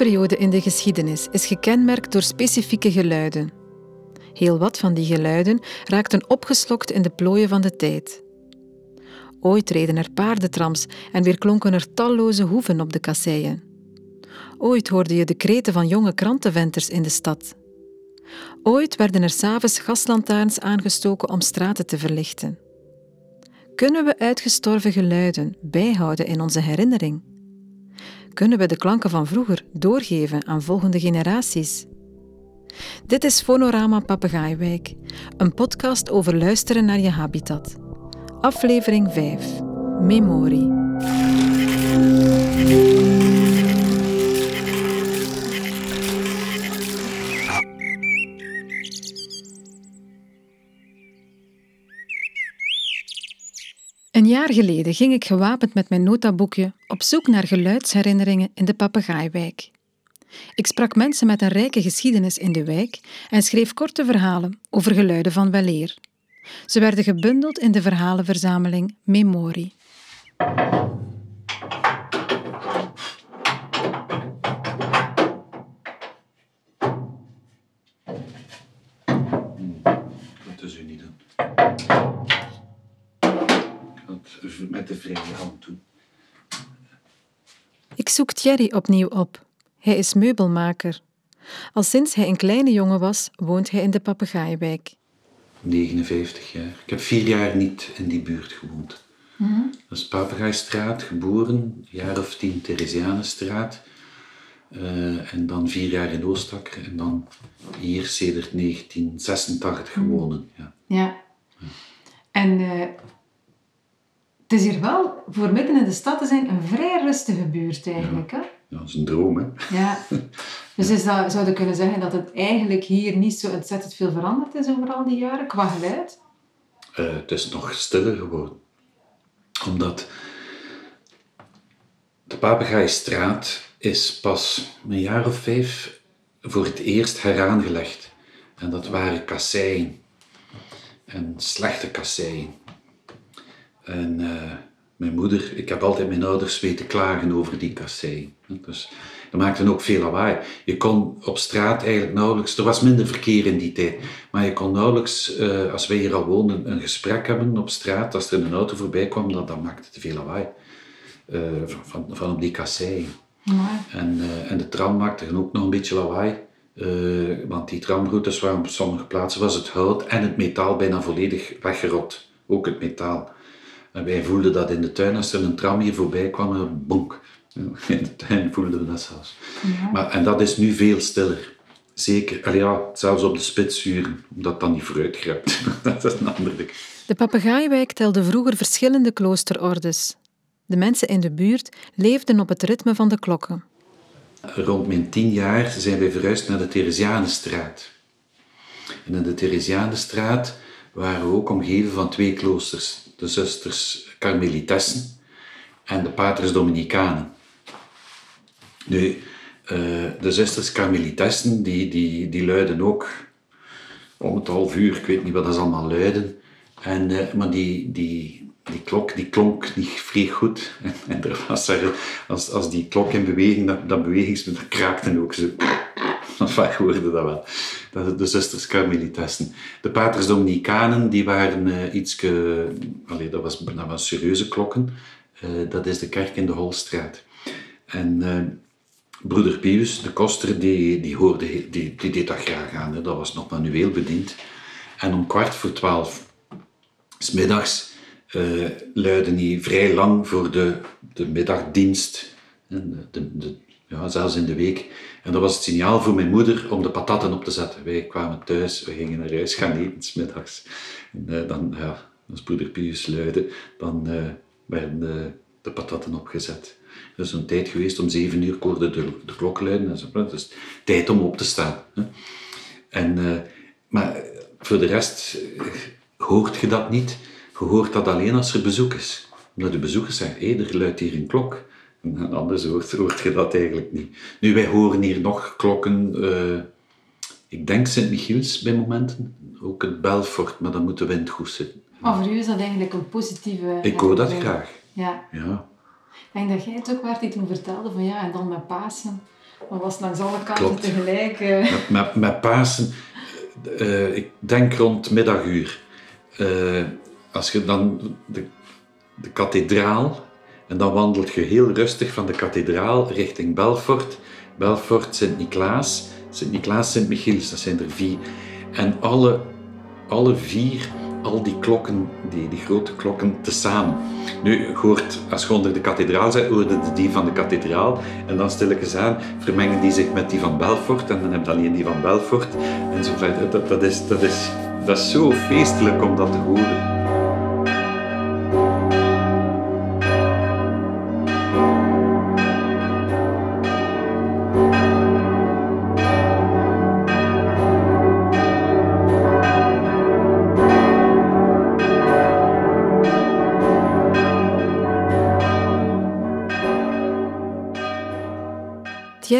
Periode in de geschiedenis is gekenmerkt door specifieke geluiden. Heel wat van die geluiden raakten opgeslokt in de plooien van de tijd. Ooit reden er paardentrams en weer klonken er talloze hoeven op de kasseien. Ooit hoorde je de kreten van jonge krantenventers in de stad. Ooit werden er s'avonds gaslantaarns aangestoken om straten te verlichten. Kunnen we uitgestorven geluiden bijhouden in onze herinnering? Kunnen we de klanken van vroeger doorgeven aan volgende generaties? Dit is Fonorama Papegaaiwijk, een podcast over luisteren naar je habitat. Aflevering 5. Memorie. Een jaar geleden ging ik gewapend met mijn notaboekje op zoek naar geluidsherinneringen in de Papegaaiwijk. Ik sprak mensen met een rijke geschiedenis in de wijk en schreef korte verhalen over geluiden van weleer. Ze werden gebundeld in de verhalenverzameling Memorie. De vrije hand doen. Ik zoek Thierry opnieuw op. Hij is meubelmaker. Al sinds hij een kleine jongen was, woont hij in de Papegaaiwijk. 59 jaar. Ik heb vier jaar niet in die buurt gewoond. Dat is Papegaaistraat, geboren, een jaar of tien Theresianenstraat. Eh, en dan vier jaar in Oostakker. En dan hier sedert 1986 gewonnen. Ja. Ja. En eh, het is hier wel, voor midden in de stad te zijn, een vrij rustige buurt eigenlijk. Hè? Ja, dat is een droom, hè. Ja. Dus is dat, zou je kunnen zeggen dat het eigenlijk hier niet zo ontzettend veel veranderd is over al die jaren, qua geluid? Eh, het is nog stiller geworden. Omdat de Papegaaistraat is pas een jaar of vijf voor het eerst heraangelegd. En dat waren kasseien. En slechte kasseien. En eh, mijn moeder, ik heb altijd mijn ouders weten klagen over die kasseien. Dus dat maakte ook veel lawaai. Je kon op straat eigenlijk nauwelijks, er was minder verkeer in die tijd, maar je kon nauwelijks, eh, als wij hier al woonden, een gesprek hebben op straat. Als er een auto voorbij kwam, dan, dan maakte het veel lawaai. eh, van, van, op die kasseien. En, en de tram maakte ook nog een beetje lawaai. want die tramroutes waren op sommige plaatsen was het hout en het metaal bijna volledig weggerot. Ook het metaal. En wij voelden dat in de tuin, als er een tram hier voorbij kwam, een bonk. In de tuin voelden we dat zelfs. Maar, en dat is nu veel stiller. Zeker, allee, ja, zelfs op de spitsuren, omdat dan niet vooruit grijpt. dat is een ander ding. De Papegaaiwijk telde vroeger verschillende kloosterordes. De mensen in de buurt leefden op het ritme van de klokken. Rond mijn tien jaar zijn wij verhuisd naar de Theresianenstraat. En in de Theresianenstraat waren we ook omgeven van twee kloosters. De zusters Karmelitessen en de paters Dominicanen. Nu, eh, de zusters Karmelitessen, die, die, die luiden ook om het half uur, ik weet niet wat dat allemaal luiden. En, eh, maar die, die, die klok die klonk niet vrij goed. En, en er was als, als die klok in beweging, dat, dat bewegingspunt dat kraakte ook zo. Je hoorde dat wel. Dat de zusters Karmelitessen. De paters Dominicanen, die waren uh, iets... Allee, dat, was, dat was serieuze klokken. Eh, dat is de kerk in de Holstraat. En eh, broeder Pius, de koster, die, die, hoorde, die, die deed dat graag aan. Hè. Dat was nog manueel bediend. En om kwart voor twaalf, smiddags, eh luidde hij vrij lang voor de, de middagdienst. En de, de, de- ja, zelfs in de week. En dat was het signaal voor mijn moeder om de patatten op te zetten. Wij kwamen thuis, we gingen naar huis gaan eten, smiddags. En eh, dan, ja, als broeder Pius luidde, dan eh, werden de, patatten opgezet. Er is een tijd geweest, om zeven uur koorde de, de klok luiden. Is tijd om op te staan. Hè. En, eh, maar voor de rest hoort je dat niet. Je hoort dat alleen als er bezoek is. Omdat de bezoekers zeggen, hé, er luidt hier een klok. Anders hoort, hoort je dat eigenlijk niet. Nu, wij horen hier nog klokken. eh, ik denk Sint-Michiels bij momenten. Ook het Belfort, maar dan moet de wind goed zitten. Maar voor u is dat eigenlijk een positieve... Ik hoor dat graag. Ja. Ja. Ik denk dat jij het ook waar die toen vertelde van ja, en dan met Pasen, Maar was langs alle kanten tegelijk... Uh... Met, met, met Pasen, uh, ik denk rond middaguur. Als je dan de, de kathedraal... En dan wandelt je heel rustig van de kathedraal richting Belfort. Belfort, Sint-Niklaas. Sint-Niklaas, Sint-Michiels, dat zijn er vier. En alle, alle vier al die klokken, die, die grote klokken, tezamen. Nu, hoort, als je onder de kathedraal bent, hoorde die van de kathedraal. En dan stilletjes aan vermengen die zich met die van Belfort. En dan heb je alleen die van Belfort. En zo dat, dat, is, dat, is, dat is zo feestelijk om dat te horen.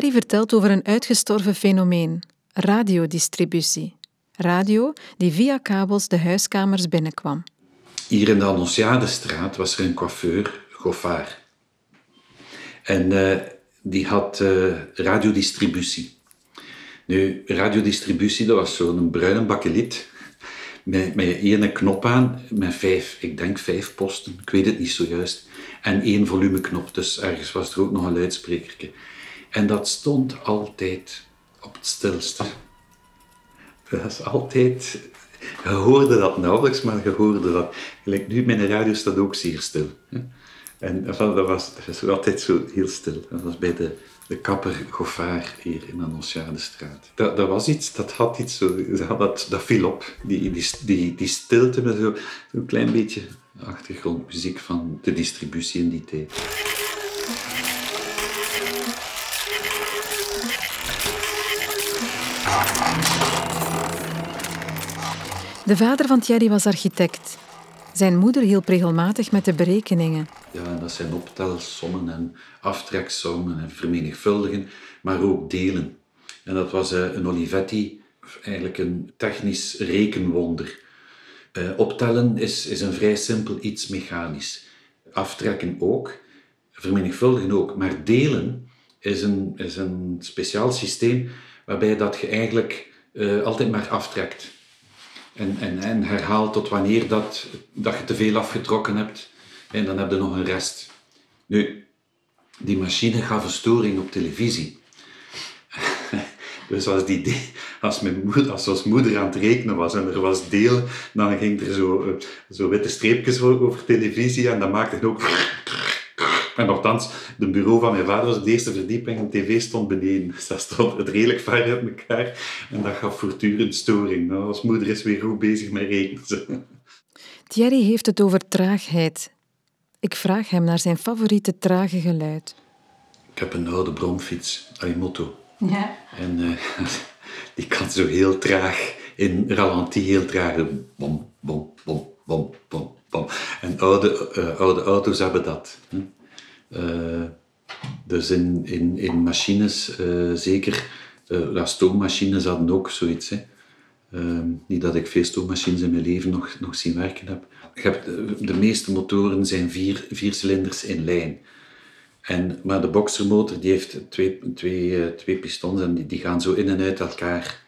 Thierry vertelt over een uitgestorven fenomeen, radiodistributie. Radio die via kabels de huiskamers binnenkwam. Hier in de Annonciadestraat was er een coiffeur, Goffard. En uh, die had uh, radiodistributie. Nu, radiodistributie, dat was zo'n bruine bakkeliet met, met één knop aan, met vijf, ik denk vijf posten, ik weet het niet zo juist. En één volumeknop, dus ergens was er ook nog een luidsprekertje. En dat stond altijd op het stilste. Dat is altijd... Je hoorde dat nauwelijks, maar je hoorde dat... Gelijk nu, mijn radio staat ook zeer stil. En dat was, was altijd zo heel stil. Dat was bij de, de kapper Goffard hier in de Annonciadestraat. Dat, dat was iets, dat had iets zo... Dat, dat viel op. Die, die, die, die stilte met zo'n zo klein beetje achtergrondmuziek van de distributie in die tijd. De vader van Thierry was architect. Zijn moeder hielp regelmatig met de berekeningen. Ja, dat zijn optelsommen en aftreksommen en vermenigvuldigen, maar ook delen. En dat was eh, een Olivetti, eigenlijk een technisch rekenwonder. Uh, optellen is, is een vrij simpel iets mechanisch. Aftrekken ook, vermenigvuldigen ook. Maar delen is een, is een speciaal systeem waarbij dat je eigenlijk uh, altijd maar aftrekt. En, en, en herhaalt tot wanneer dat, dat je te veel afgetrokken hebt. En dan heb je nog een rest. Nu, die machine gaf een storing op televisie. Dus als, die, als, mijn moeder, als ons moeder aan het rekenen was en er was delen, dan ging er zo, eh, zo witte streepjes over televisie en dan maakte het ook en nogthans, de bureau van mijn vader was op de eerste verdieping en de tv stond beneden. Dus dat stond het redelijk ver uit elkaar. En dat gaf voortdurend storing. Nou, als moeder is weer goed bezig met rekenen. Thierry heeft het over traagheid. Ik vraag hem naar zijn favoriete trage geluid. Ik heb een oude bromfiets, Aimoto. Ja. En uh, die kan zo heel traag, in ralenti heel traag, bom, bom, bom, bom, bom, bom. En oude, uh, oude auto's hebben dat. Hè. Uh, dus in, in, in machines, uh, zeker, uh, stoommachines hadden ook zoiets. Hè. niet dat ik veel stoommachines in mijn leven nog, nog zien werken heb. heb de, de, meeste motoren zijn vier, vier cilinders in lijn. En, maar de boxermotor die heeft twee, twee, twee pistons en die, die gaan zo in en uit elkaar.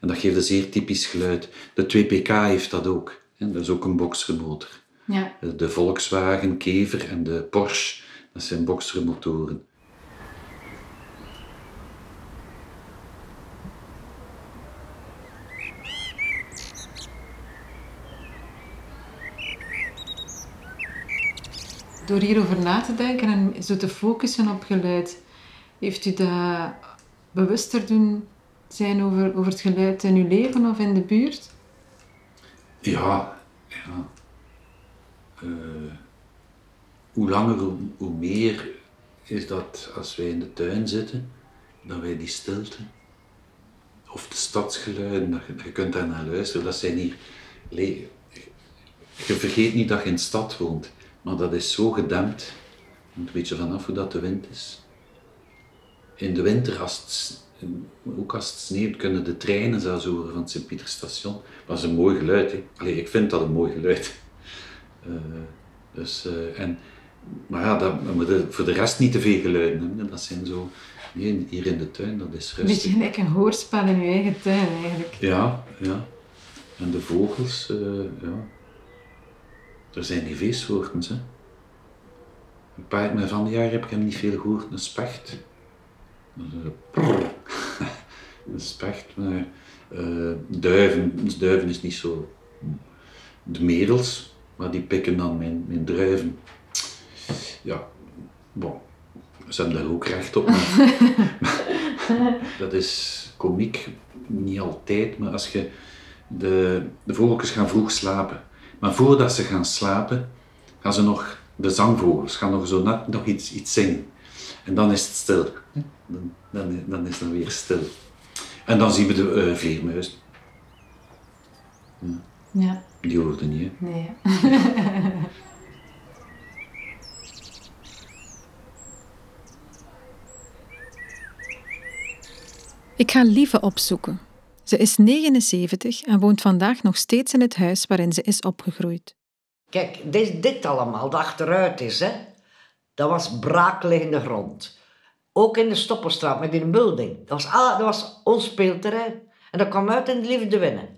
En dat geeft een zeer typisch geluid. De 2PK heeft dat ook. Hè. Dat is ook een boxermotor. Ja. De Volkswagen Kever en de Porsche dat zijn boxermotoren. Door hierover na te denken en zo te focussen op geluid, heeft u dat bewuster doen zijn over, over het geluid in uw leven of in de buurt? Ja, ja. Uh, hoe langer, hoe, meer is dat als wij in de tuin zitten, dat wij die stilte, of de stadsgeluiden, je, kunt daar naar luisteren, dat zijn hier... Je vergeet niet dat je in de stad woont, maar dat is zo gedempt, een beetje vanaf hoe dat de wind is. In de winter, als ook als het sneeuwt, kunnen de treinen zelfs horen van het Sint-Pieterstation. Dat is een mooi geluid. Ik vind dat een mooi geluid. Uh, dus, uh, en maar ja, dat, voor de rest niet te veel geluiden hebben. Dat zijn zo... Nee, hier in de tuin, dat is rustig. Beetje gelijk een hoorspel in je eigen tuin eigenlijk. Ja, ja. En de vogels, uh, ja. Er zijn die feestsoorten, hè. Een paar mijn van die jaar heb ik hem niet veel gehoord. Een specht. Een specht, maar uh, duiven. Duiven is niet zo. De merels, maar die pikken dan mijn, mijn druiven. Ja, bon. Ze hebben daar ook recht op. dat is komiek, niet altijd, maar als je. De, de vogeltjes gaan vroeg slapen. Maar voordat ze gaan slapen, gaan ze nog de zangvogels gaan nog zo net nog iets, iets zingen. En dan is het stil. Dan, dan, dan is het weer stil. En dan zien we de uh, vleermuis. Ja. ja. Die hoorden niet, hè? Nee. Ik ga Lieve opzoeken. Ze is 79 en woont vandaag nog steeds in het huis waarin ze is opgegroeid. Kijk, dit, dit allemaal, dat achteruit is, hè, dat was braakliggende grond. Ook in de Stoppenstraat met die building. Dat was, dat was ons speelterrein. En dat kwam uit in de liefde winnen.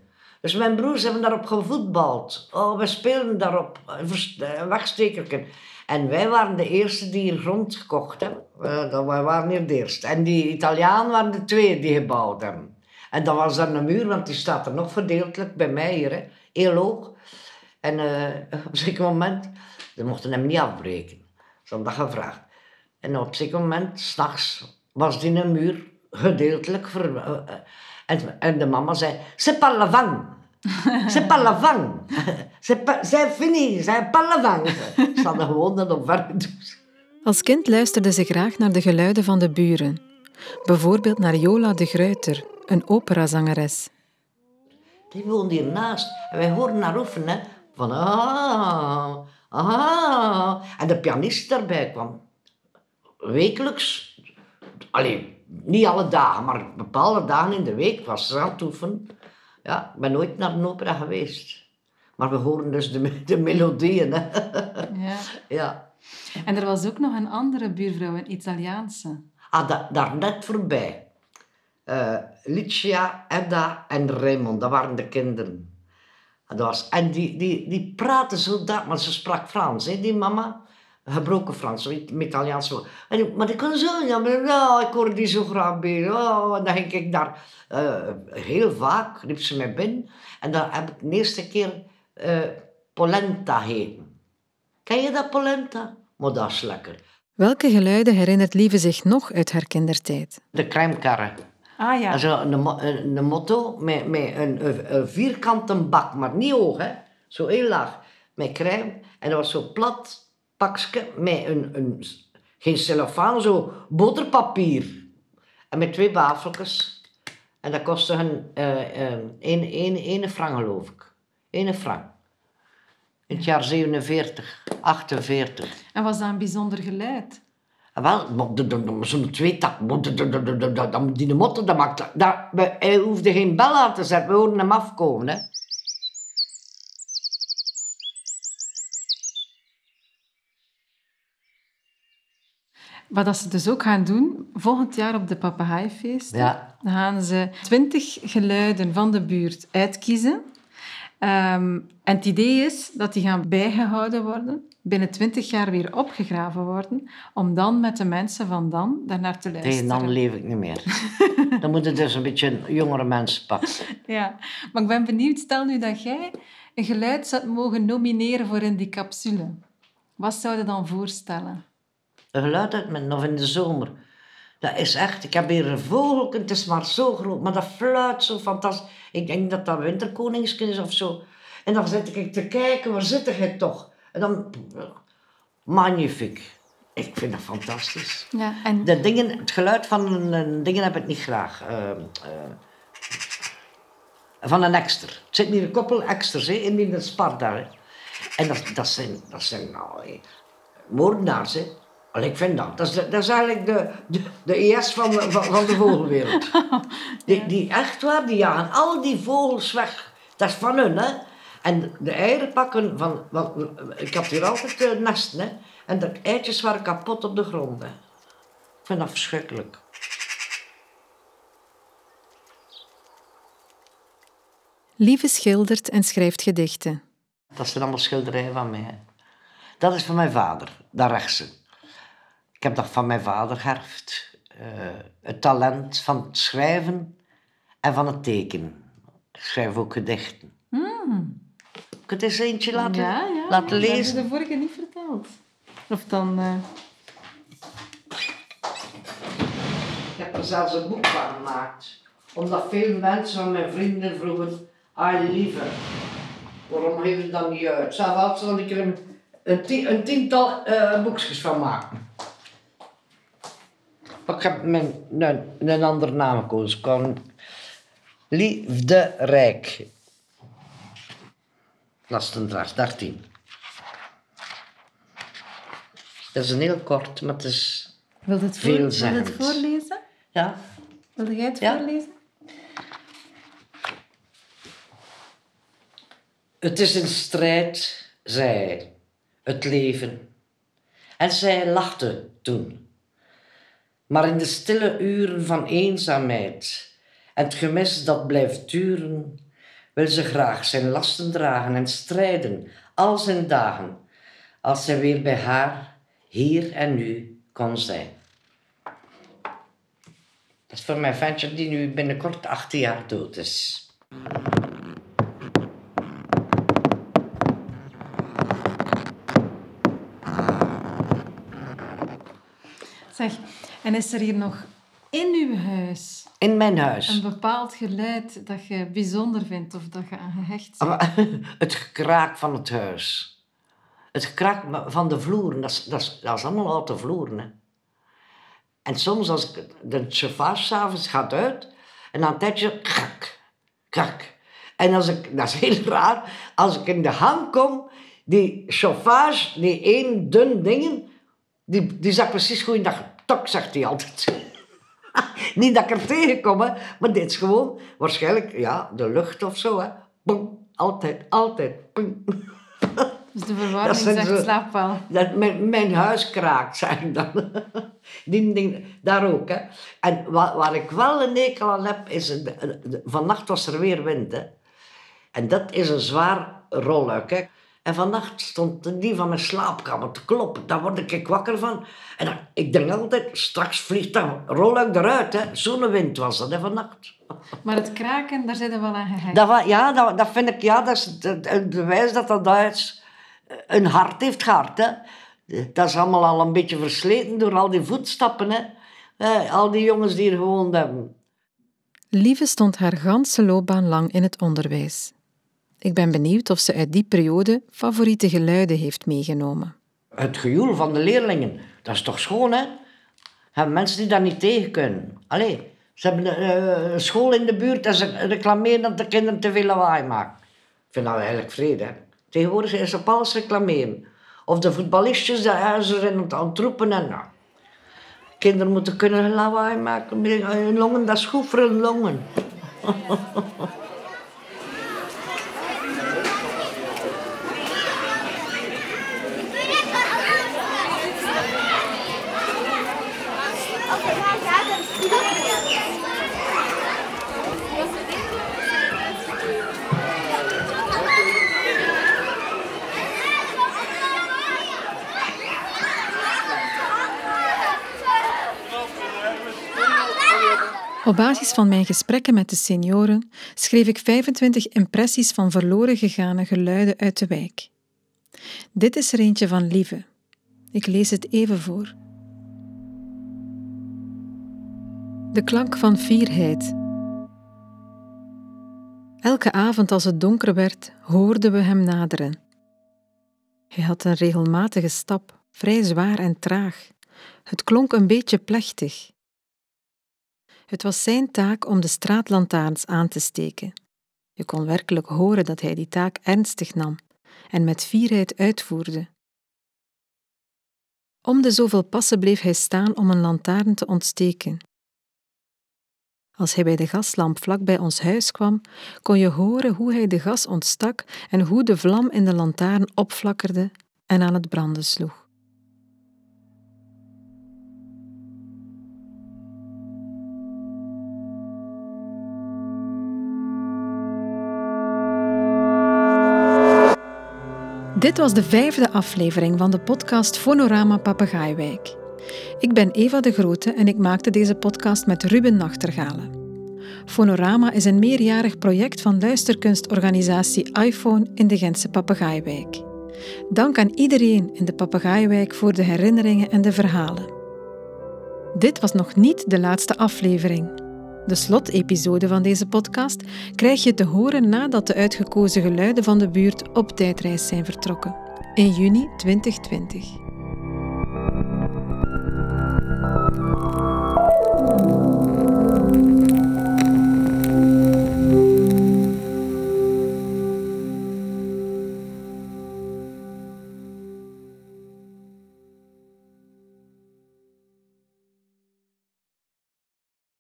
Dus mijn broers hebben daarop gevoetbald. Oh, we speelden daarop. Een wegstekerken. En wij waren de eerste die hier grond gekocht hebben. Uh, wij waren hier de eerste. En die Italianen waren de tweede die gebouwd hebben. En dat was dan een muur, want die staat er nog verdeeltelijk bij mij hier. Hè. Heel hoog. En uh, op een zeker moment, ze mochten hem niet afbreken. Ze hadden dat gevraagd. En op een zeker moment, s'nachts, was die een muur gedeeltelijk ver... En, en, de mama zei, c'est pas la vang. C'est pas la vang. C'est fini, c'est pas la vang. Ze hadden gewoon dat op Als kind luisterde ze graag naar de geluiden van de buren. Bijvoorbeeld naar Jola de Gruiter, een operazangeres. Die woonde hiernaast en wij hoorden haar oefenen van ah, ah. En de pianist daarbij kwam. Wekelijks. Alleen, niet alle dagen, maar bepaalde dagen in de week was ze aan het oefenen. Ja, ik ben nooit naar een opera geweest. Maar we horen dus de, de melodieën. Hè. Ja. ja. En er was ook nog een andere buurvrouw, een Italiaanse. Ah, da, daar net voorbij. Uh, Licia, Edda en Raymond, dat waren de kinderen. Dat was, en die, die, die praatte zo dat, maar ze sprak Frans, hè, die mama. Gebroken Frans, met Italiaans. En, maar ik kon zo, ja, maar, nou, ik hoorde die zo graag bij. Oh, en dan ging ik daar uh, heel vaak, riep ze mij binnen. En dan heb ik de eerste keer uh, polenta heten. Ken je dat polenta? Maar dat is lekker. Welke geluiden herinnert Lieve zich nog uit haar kindertijd? De crèmekarren. Ah ja. Zo een, een, een motto met, met een, een, vierkante bak, maar niet hoog, hè. Zo heel laag. Met crème. En dat was zo plat pakje met een, een geen cellofaan, zo boterpapier. En met twee wafeltjes. En dat kostte een, uh, uh, een, een, frank, geloof ik. Een frank. In het jaar 47, 48. En was dat een bijzonder geluid? Wel, zo'n tweetak, die motten, dat maakt, dat, hij hoefde geen bel aan te zetten, we hoorden hem afkomen. Hè. Wat ze dus ook gaan doen, volgend jaar op de Papagaaifeest, ja. gaan ze twintig geluiden van de buurt uitkiezen. Um, en het idee is dat die gaan bijgehouden worden binnen twintig jaar weer opgegraven worden, om dan met de mensen van dan daarnaar te luisteren. Nee, dan leef ik niet meer. dan moeten dus een beetje jongere mensen pakken. Ja, maar ik ben benieuwd, stel nu dat jij een geluid zou mogen nomineren voor in die capsule. Wat zou je dan voorstellen? Een geluid uit mijn, of in de zomer. Dat is echt, ik heb hier een vogel, het is maar zo groot, maar dat fluit zo fantastisch. Ik denk dat dat winterkoningsken is of zo. En dan zit ik te kijken, waar zit hij toch? En dan, magnifiek. Ik vind dat fantastisch. Ja, en... de dingen, het geluid van een, dingen heb ik niet graag. Uh, uh, van een extra. Het zit hier een koppel extras in die Sparta. En dat, dat zijn, dat zijn nou, moordenaars. Hè. Ik vind dat. Dat is, dat is eigenlijk de, de, de ES van de, van, van de vogelwereld. Die, die echt waar, die jagen al die vogels weg. Dat is van hun, hè. En de eieren pakken van... Want ik had hier altijd uh, nesten, hè. En de eitjes waren kapot op de grond, hè. Ik vind dat verschrikkelijk. Lieve schildert en schrijft gedichten. Dat zijn allemaal schilderijen van mij. Hè. Dat is van mijn vader, daar rechtse. Ik heb dat van mijn vader geërfd. Uh, het talent van het schrijven en van het tekenen. Ik schrijf ook gedichten. Mm. Ik het eens eentje laten, ja, ja. laten lezen. Dat heb je de vorige niet verteld. Of dan... Uh... Ik heb er zelfs een boek van gemaakt. Omdat veel mensen van mijn vrienden vroegen... Ah, lieve, waarom geef je dat niet uit? Zelfs zal ik er een, een, een tiental uh, boekjes van maken. Maar ik heb mijn, een, een andere naam gekozen. Kon Liefde Rijk. Lastendracht, 13. Dat is een heel kort, maar het is Wilt het, voor, wil het voorlezen? Ja. Wil jij het voorlezen? Het is een strijd, zei het leven. En zij lachte toen. Maar in de stille uren van eenzaamheid en het gemis dat blijft duren, wil ze graag zijn lasten dragen en strijden al zijn dagen, als zij weer bij haar, hier en nu, kon zijn. Dat is voor mijn ventje die nu binnenkort 18 jaar dood is. Zeg, en is er hier nog in uw huis in mijn huis. Een bepaald geluid dat je bijzonder vindt of dat je aan gehecht bent? Het gekraak van het huis. Het gekraak van de vloeren, dat is, dat is, dat is allemaal oude vloeren. Hè. En soms als ik de chauffage s'avonds gaat uit en dan een tijdje krak, krak. En als ik, dat is heel raar, als ik in de hang kom, die chauffage, die één dun dingen, die, die zegt precies goed tok, zegt hij altijd. Niet dat ik er tegenkom, hè, maar dit is gewoon waarschijnlijk ja, de lucht of zo. Hè. Altijd, altijd. Dus de verwarming zegt zo, slaap wel. Dat mijn, mijn huis kraakt, zeg ik dan. Die ding, daar ook. Hè. En waar, waar ik wel een ekel aan heb, is... De, vannacht was er weer wind, hè. En dat is een zwaar rolluik, hè. En vannacht stond die van mijn slaapkamer te kloppen. Daar word ik wakker van. En dan, ik denk altijd, straks vliegt dat rolluik eruit. Hè. Zo'n wind was dat hè, vannacht. Maar het kraken, daar zit er wel aan gehecht. Dat, ja, dat, dat vind ik, ja, dat is het bewijs dat dat Duits een hart heeft gehad. Hè. Dat is allemaal al een beetje versleten door al die voetstappen. Hè. al die jongens die hier gewoond hebben. Lieve stond haar ganse loopbaan lang in het onderwijs. Ik ben benieuwd of ze uit die periode favoriete geluiden heeft meegenomen. Het gejoel van de leerlingen, dat is toch schoon, hè? Hebben mensen die dat niet tegen kunnen. Allee, ze hebben eh, een school in de buurt en ze reclameren dat de kinderen te veel lawaai maken. Ik vind dat eigenlijk vrede. Tegenwoordig is op alles reclameren. Of de voetballistjes, ze zijn aan het roepen en nou. Kinderen moeten kunnen lawaai maken. Hun longen, dat is goed voor hun longen. Op basis van mijn gesprekken met de senioren schreef ik 25 impressies van verloren gegane geluiden uit de wijk. Dit is er eentje van Lieve. Ik lees het even voor. De klank van fierheid. Elke avond als het donker werd, hoorden we hem naderen. Hij had een regelmatige stap, vrij zwaar en traag. Het klonk een beetje plechtig. Het was zijn taak om de straatlantaarns aan te steken. Je kon werkelijk horen dat hij die taak ernstig nam en met fierheid uitvoerde. Om de zoveel passen bleef hij staan om een lantaarn te ontsteken. Als hij bij de gaslamp vlak bij ons huis kwam, kon je horen hoe hij de gas ontstak en hoe de vlam in de lantaarn opflakkerde en aan het branden sloeg. Dit was de vijfde aflevering van de podcast Fonorama Papegaaiwijk. Ik ben Eva de Grote en ik maakte deze podcast met Ruben Nachtergalen. Fonorama is een meerjarig project van luisterkunstorganisatie iPhone in de Gentse Papegaaiwijk. Dank aan iedereen in de Papegaaiwijk voor de herinneringen en de verhalen. Dit was nog niet de laatste aflevering. De slotepisode van deze podcast krijg je te horen nadat de uitgekozen geluiden van de buurt op tijdreis zijn vertrokken. In juni 2020.